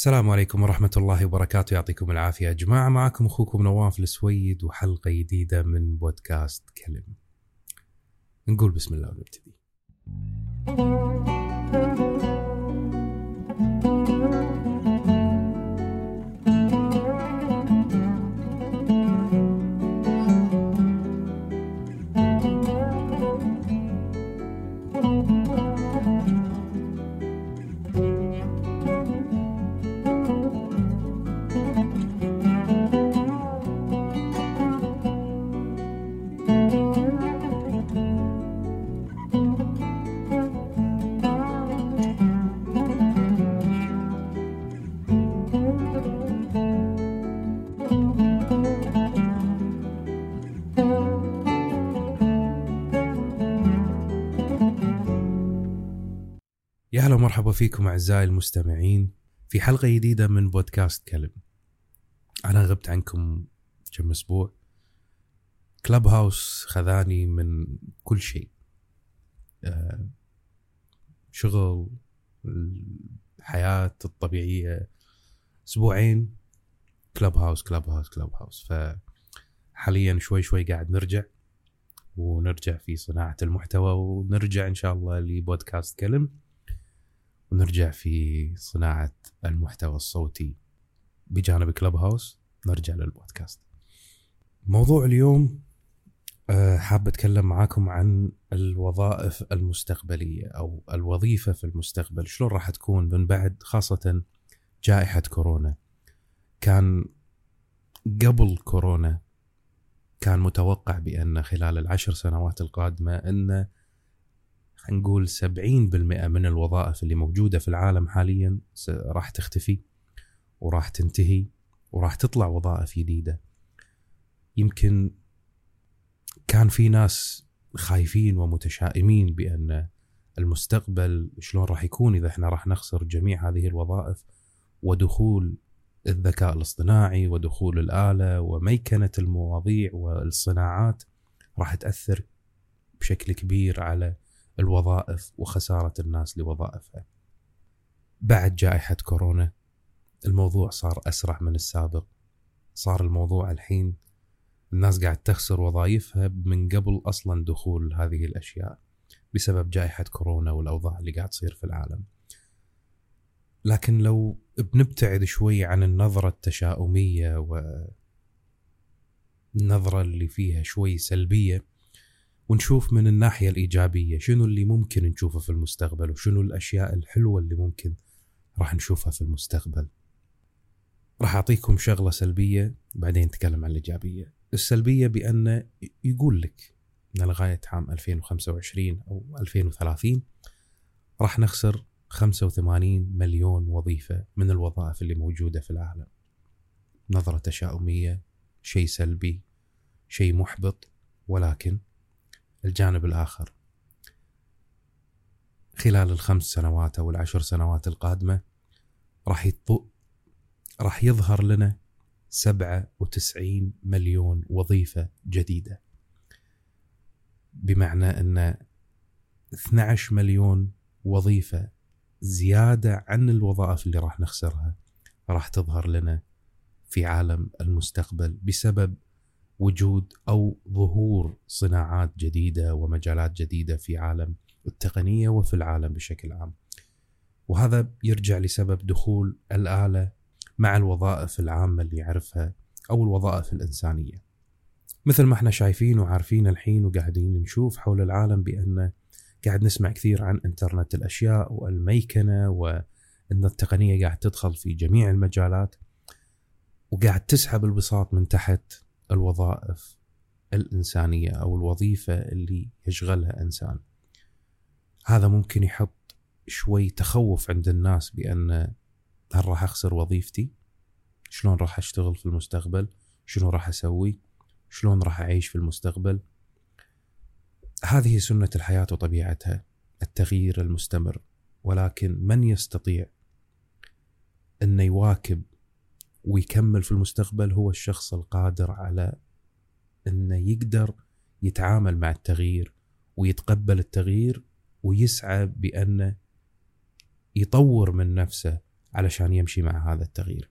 السلام عليكم ورحمة الله وبركاته. يعطيكم العافية. يا جماعة معكم أخوكم نواف السويد وحلقة جديدة من بودكاست كلم. نقول بسم الله ونبتدي. يا هلا ومرحبا فيكم أعزائي المستمعين في حلقة جديدة من بودكاست كلم أنا غبت عنكم كم أسبوع. كلاب هاوس خذاني من كل شيء. آه، شغل الحياة الطبيعية. أسبوعين. كلاب هاوس كلاب هاوس كلاب هاوس فحاليا شوي شوي قاعد نرجع ونرجع في صناعة المحتوى ونرجع إن شاء الله لبودكاست كلم ونرجع في صناعة المحتوى الصوتي بجانب كلب هاوس نرجع للبودكاست. موضوع اليوم آه، حاب أتكلم معاكم عن الوظائف المستقبلية أو الوظيفة في المستقبل. شلون راح تكون من بعد خاصة جائحة كورونا. كان قبل كورونا كان متوقع بأن خلال العشر سنوات القادمة أن نقول 70% من الوظائف اللي موجودة في العالم حاليا راح تختفي وراح تنتهي وراح تطلع وظائف جديدة. يمكن كان في ناس خايفين ومتشائمين بأن المستقبل شلون راح يكون إذا إحنا راح نخسر جميع هذه الوظائف ودخول الذكاء الاصطناعي ودخول الآلة وميكنة المواضيع والصناعات راح تأثر بشكل كبير على الوظائف وخسارة الناس لوظائفها. بعد جائحة كورونا الموضوع صار أسرع من السابق. صار الموضوع الحين الناس قاعد تخسر وظائفها من قبل أصلا دخول هذه الأشياء بسبب جائحة كورونا والأوضاع اللي قاعد تصير في العالم. لكن لو بنبتعد شوي عن النظرة التشاؤمية والنظرة اللي فيها شوي سلبية ونشوف من الناحية الإيجابية شنو اللي ممكن نشوفه في المستقبل وشنو الأشياء الحلوة اللي ممكن راح نشوفها في المستقبل. راح أعطيكم شغلة سلبية بعدين نتكلم عن الإيجابية. السلبية بأن يقول لك أن لغاية عام 2025 أو 2030 راح نخسر 85 مليون وظيفة من الوظائف اللي موجودة في العالم. نظرة تشاؤمية شيء سلبي شيء محبط ولكن الجانب الآخر. خلال الخمس سنوات أو العشر سنوات القادمة راح راح يظهر لنا سبعة وتسعين مليون وظيفة جديدة. بمعنى أن 12 مليون وظيفة زيادة عن الوظائف اللي راح نخسرها راح تظهر لنا في عالم المستقبل بسبب وجود أو ظهور صناعات جديدة ومجالات جديدة في عالم التقنية وفي العالم بشكل عام. وهذا يرجع لسبب دخول الآلة مع الوظائف العامة اللي يعرفها أو الوظائف الإنسانية. مثل ما إحنا شايفين وعارفين الحين وقاعدين نشوف حول العالم بأن قاعد نسمع كثير عن إنترنت الأشياء والميكنة وإن التقنية قاعد تدخل في جميع المجالات وقاعد تسحب البساط من تحت الوظائف الإنسانية أو الوظيفة اللي يشغلها إنسان. هذا ممكن يحط شوي تخوف عند الناس بأن هل راح أخسر وظيفتي؟ شلون راح أشتغل في المستقبل؟ شنو راح أسوي؟ شلون راح أعيش في المستقبل؟ هذه سنة الحياة وطبيعتها التغيير المستمر. ولكن من يستطيع أن يواكب ويكمل في المستقبل هو الشخص القادر على أنه يقدر يتعامل مع التغيير ويتقبل التغيير ويسعى بأنه يطور من نفسه علشان يمشي مع هذا التغيير.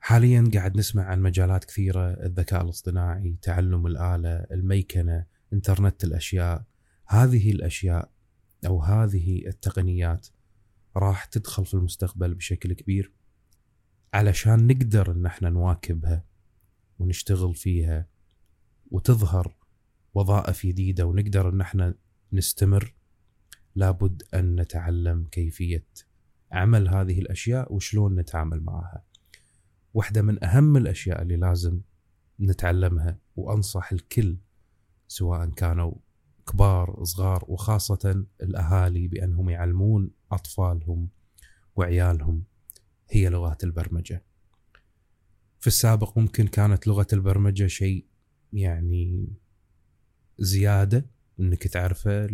حاليا قاعد نسمع عن مجالات كثيرة الذكاء الاصطناعي تعلم الآلة الميكنة إنترنت الأشياء. هذه الأشياء أو هذه التقنيات راح تدخل في المستقبل بشكل كبير. علشان نقدر إن إحنا نواكبها ونشتغل فيها وتظهر وظائف جديدة ونقدر إن إحنا نستمر لابد أن نتعلم كيفية عمل هذه الأشياء وشلون نتعامل معها. واحدة من أهم الأشياء اللي لازم نتعلمها وأنصح الكل سواء كانوا كبار صغار وخاصة الأهالي بأنهم يعلمون أطفالهم وعيالهم هي لغات البرمجة. في السابق ممكن كانت لغة البرمجة شيء يعني زيادة إنك تعرفه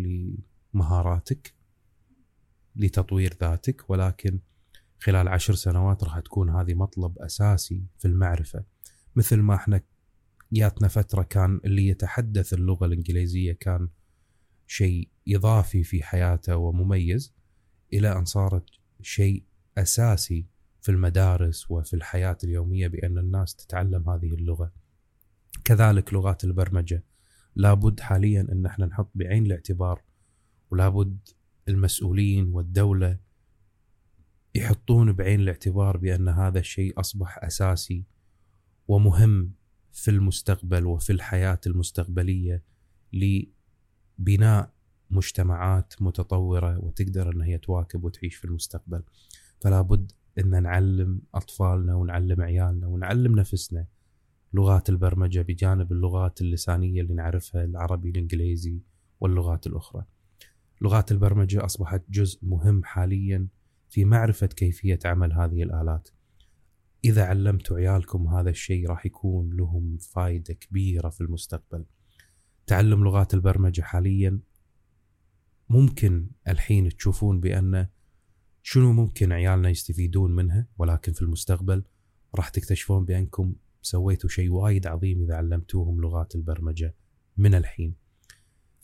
لمهاراتك لتطوير ذاتك ولكن خلال عشر سنوات راح تكون هذه مطلب أساسي في المعرفة مثل ما إحنا جاتنا فترة كان اللي يتحدث اللغة الإنجليزية كان شيء إضافي في حياته ومميز إلى أن صارت شيء أساسي في المدارس وفي الحياة اليومية بأن الناس تتعلم هذه اللغة. كذلك لغات البرمجة. لابد حاليا أن إحنا نحط بعين الاعتبار ولابد المسؤولين والدولة يحطون بعين الاعتبار بأن هذا الشيء أصبح أساسي ومهم في المستقبل وفي الحياة المستقبلية لبناء مجتمعات متطورة وتقدر أن هي تواكب وتعيش في المستقبل. فلا بد إن نعلم أطفالنا ونعلم عيالنا ونعلم نفسنا لغات البرمجة بجانب اللغات اللسانية اللي نعرفها العربي الإنجليزي واللغات الأخرى. لغات البرمجة أصبحت جزء مهم حاليا في معرفة كيفية عمل هذه الآلات. إذا علمتوا عيالكم هذا الشيء راح يكون لهم فائده كبيرة في المستقبل. تعلم لغات البرمجة حاليا ممكن الحين تشوفون بأن شنو ممكن عيالنا يستفيدون منها؟ ولكن في المستقبل راح تكتشفون بأنكم سويتوا شيء وايد عظيم إذا علمتوهم لغات البرمجة من الحين.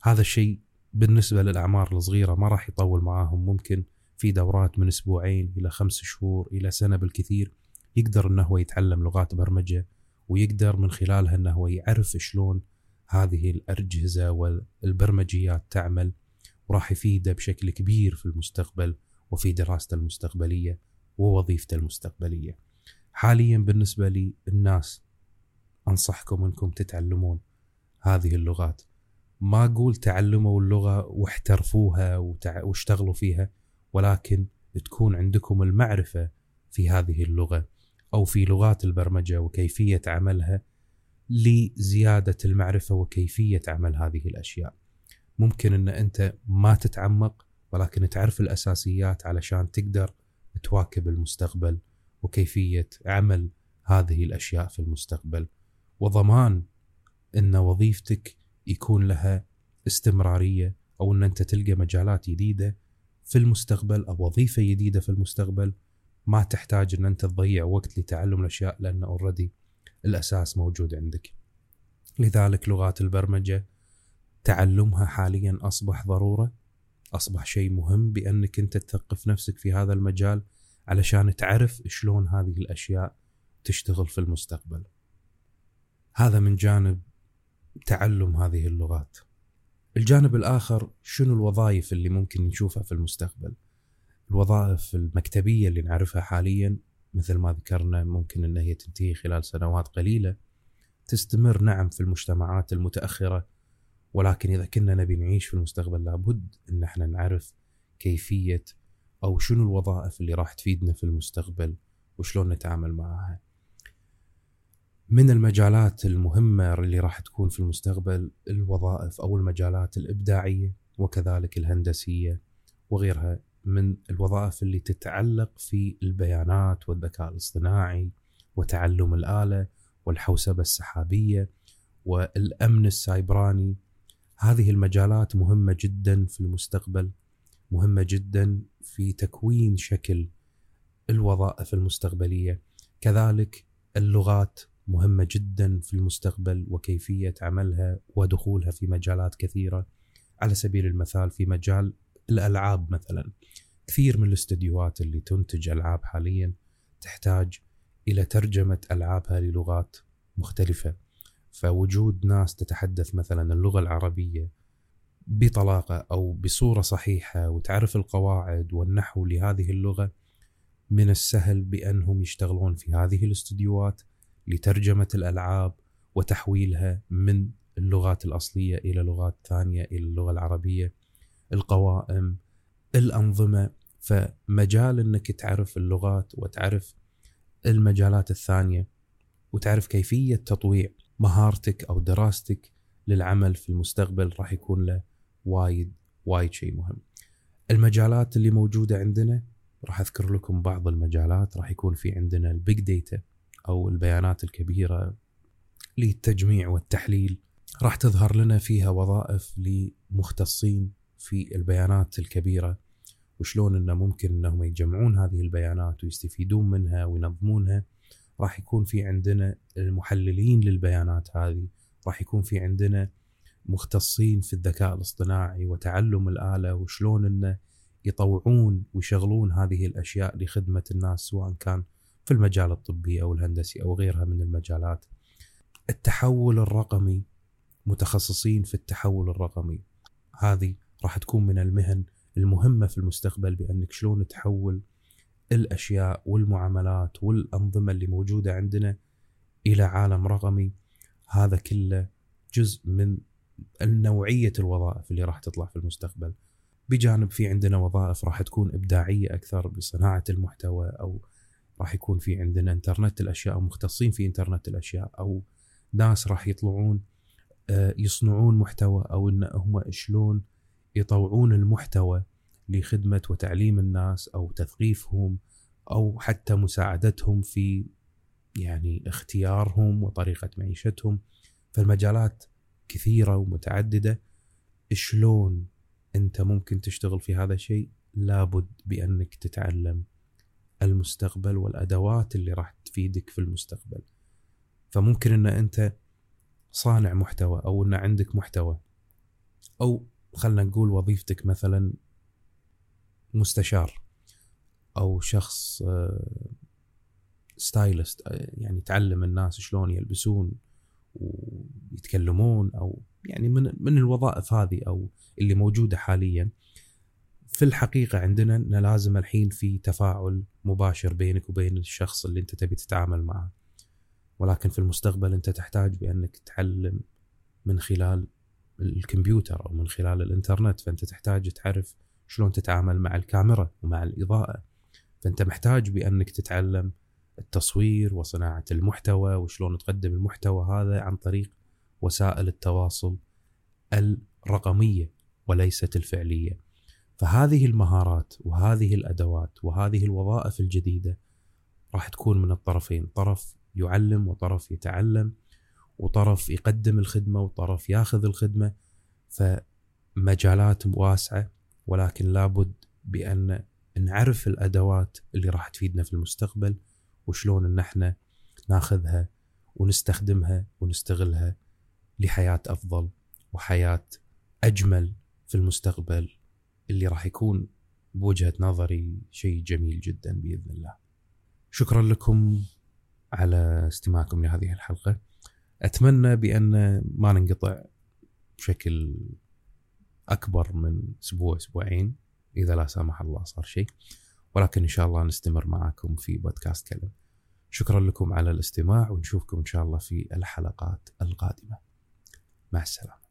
هذا الشيء بالنسبة للأعمار الصغيرة ما راح يطول معاهم. ممكن في دورات من أسبوعين إلى خمس شهور إلى سنة بالكثير يقدر إنه هو يتعلم لغات برمجة ويقدر من خلالها إنه هو يعرف شلون هذه الأجهزة والبرمجيات تعمل وراح يفيده بشكل كبير في المستقبل. وفي دراسته المستقبلية ووظيفته المستقبلية. حاليا بالنسبة للناس أنصحكم إنكم تتعلمون هذه اللغات. ما أقول تعلموا اللغة واحترفوها واشتغلوا فيها ولكن تكون عندكم المعرفة في هذه اللغة أو في لغات البرمجة وكيفية عملها لزيادة المعرفة وكيفية عمل هذه الأشياء. ممكن إن أنت ما تتعمق ولكن تعرف الأساسيات علشان تقدر تواكب المستقبل وكيفية عمل هذه الأشياء في المستقبل وضمان إن وظيفتك يكون لها استمرارية أو إن أنت تلقى مجالات جديدة في المستقبل أو وظيفة جديدة في المستقبل ما تحتاج إن أنت تضيع وقت لتعلم الأشياء لأن اوريدي الأساس موجود عندك. لذلك لغات البرمجة تعلمها حاليا أصبح ضرورة أصبح شيء مهم بأنك أنت تثقف نفسك في هذا المجال علشان تعرف شلون هذه الأشياء تشتغل في المستقبل. هذا من جانب تعلم هذه اللغات. الجانب الآخر شنو الوظائف اللي ممكن نشوفها في المستقبل؟ الوظائف المكتبية اللي نعرفها حاليا مثل ما ذكرنا ممكن إن هي تنتهي خلال سنوات قليلة تستمر نعم في المجتمعات المتأخرة ولكن إذا كنا نبي نعيش في المستقبل لابد أن إحنا نعرف كيفية أو شنو الوظائف اللي راح تفيدنا في المستقبل وشلون نتعامل معها. من المجالات المهمة اللي راح تكون في المستقبل الوظائف أو المجالات الإبداعية وكذلك الهندسية وغيرها من الوظائف اللي تتعلق في البيانات والذكاء الاصطناعي وتعلم الآلة والحوسبة السحابية والأمن السايبراني هذه المجالات مهمة جدا في المستقبل مهمة جدا في تكوين شكل الوظائف المستقبلية. كذلك اللغات مهمة جدا في المستقبل وكيفية عملها ودخولها في مجالات كثيرة. على سبيل المثال في مجال الألعاب مثلا كثير من الاستديوهات اللي تنتج ألعاب حاليا تحتاج إلى ترجمة ألعابها للغات مختلفة. فوجود ناس تتحدث مثلا اللغة العربية بطلاقة أو بصورة صحيحة وتعرف القواعد والنحو لهذه اللغة من السهل بأنهم يشتغلون في هذه الاستديوهات لترجمة الألعاب وتحويلها من اللغات الأصلية إلى لغات ثانية إلى اللغة العربية القوائم الأنظمة. فمجال إنك تعرف اللغات وتعرف المجالات الثانية وتعرف كيفية تطويع مهارتك أو دراستك للعمل في المستقبل راح يكون له وايد وايد شيء مهم. المجالات اللي موجودة عندنا راح أذكر لكم بعض المجالات راح يكون في عندنا ال big data أو البيانات الكبيرة للتجميع والتحليل. راح تظهر لنا فيها وظائف لمختصين في البيانات الكبيرة. وشلون إنه ممكن إنهم يجمعون هذه البيانات ويستفيدون منها وينظمونها. راح يكون في عندنا المحللين للبيانات هذه راح يكون في عندنا مختصين في الذكاء الاصطناعي وتعلم الآلة وشلون انه يطوعون ويشغلون هذه الأشياء لخدمة الناس سواء كان في المجال الطبي أو الهندسي أو غيرها من المجالات. التحول الرقمي متخصصين في التحول الرقمي هذه راح تكون من المهن المهمة في المستقبل بأنك شلون تحول الأشياء والمعاملات والأنظمة اللي موجودة عندنا إلى عالم رقمي هذا كله جزء من النوعية الوظائف اللي راح تطلع في المستقبل. بجانب في عندنا وظائف راح تكون إبداعية أكثر بصناعة المحتوى أو راح يكون في عندنا إنترنت الأشياء أو مختصين في إنترنت الأشياء أو ناس راح يطلعون آه، يصنعون محتوى أو إن هم شلون يطوعون المحتوى. لخدمة وتعليم الناس أو تثقيفهم أو حتى مساعدتهم في يعني اختيارهم وطريقة معيشتهم. فالمجالات كثيرة ومتعددة. شلون أنت ممكن تشتغل في هذا الشيء؟ لابد بأنك تتعلم المستقبل والأدوات اللي راح تفيدك في المستقبل. فممكن أن أنت صانع محتوى أو أن عندك محتوى أو خلنا نقول وظيفتك مثلا مستشار أو شخص ستايلست آه، آه، يعني تعلم الناس شلون يلبسون ويتكلمون أو يعني من من الوظائف هذه أو اللي موجودة حاليا. في الحقيقة عندنا ان لازم الحين في تفاعل مباشر بينك وبين الشخص اللي أنت تبي تتعامل معه. ولكن في المستقبل أنت تحتاج بأنك تعلم من خلال الكمبيوتر أو من خلال الإنترنت فأنت تحتاج تعرف شلون تتعامل مع الكاميرا ومع الإضاءة. فأنت محتاج بأنك تتعلم التصوير وصناعة المحتوى وشلون تقدم المحتوى هذا عن طريق وسائل التواصل الرقمية وليست الفعلية. فهذه المهارات وهذه الأدوات وهذه الوظائف الجديدة راح تكون من الطرفين. طرف يعلم وطرف يتعلم وطرف يقدم الخدمة وطرف ياخذ الخدمة. فمجالات واسعة ولكن لابد بأن نعرف الأدوات اللي راح تفيدنا في المستقبل وشلون إن إحنا ناخذها ونستخدمها ونستغلها لحياة أفضل وحياة أجمل في المستقبل اللي راح يكون بوجهة نظري شيء جميل جدا بإذن الله. شكرا لكم على استماعكم لهذه الحلقة. أتمنى بأن ما ننقطع بشكل أكبر من أسبوع أسبوعين إذا لا سمح الله صار شيء. ولكن إن شاء الله نستمر معكم في بودكاست كلم. شكرا لكم على الاستماع ونشوفكم إن شاء الله في الحلقات القادمة. مع السلامة.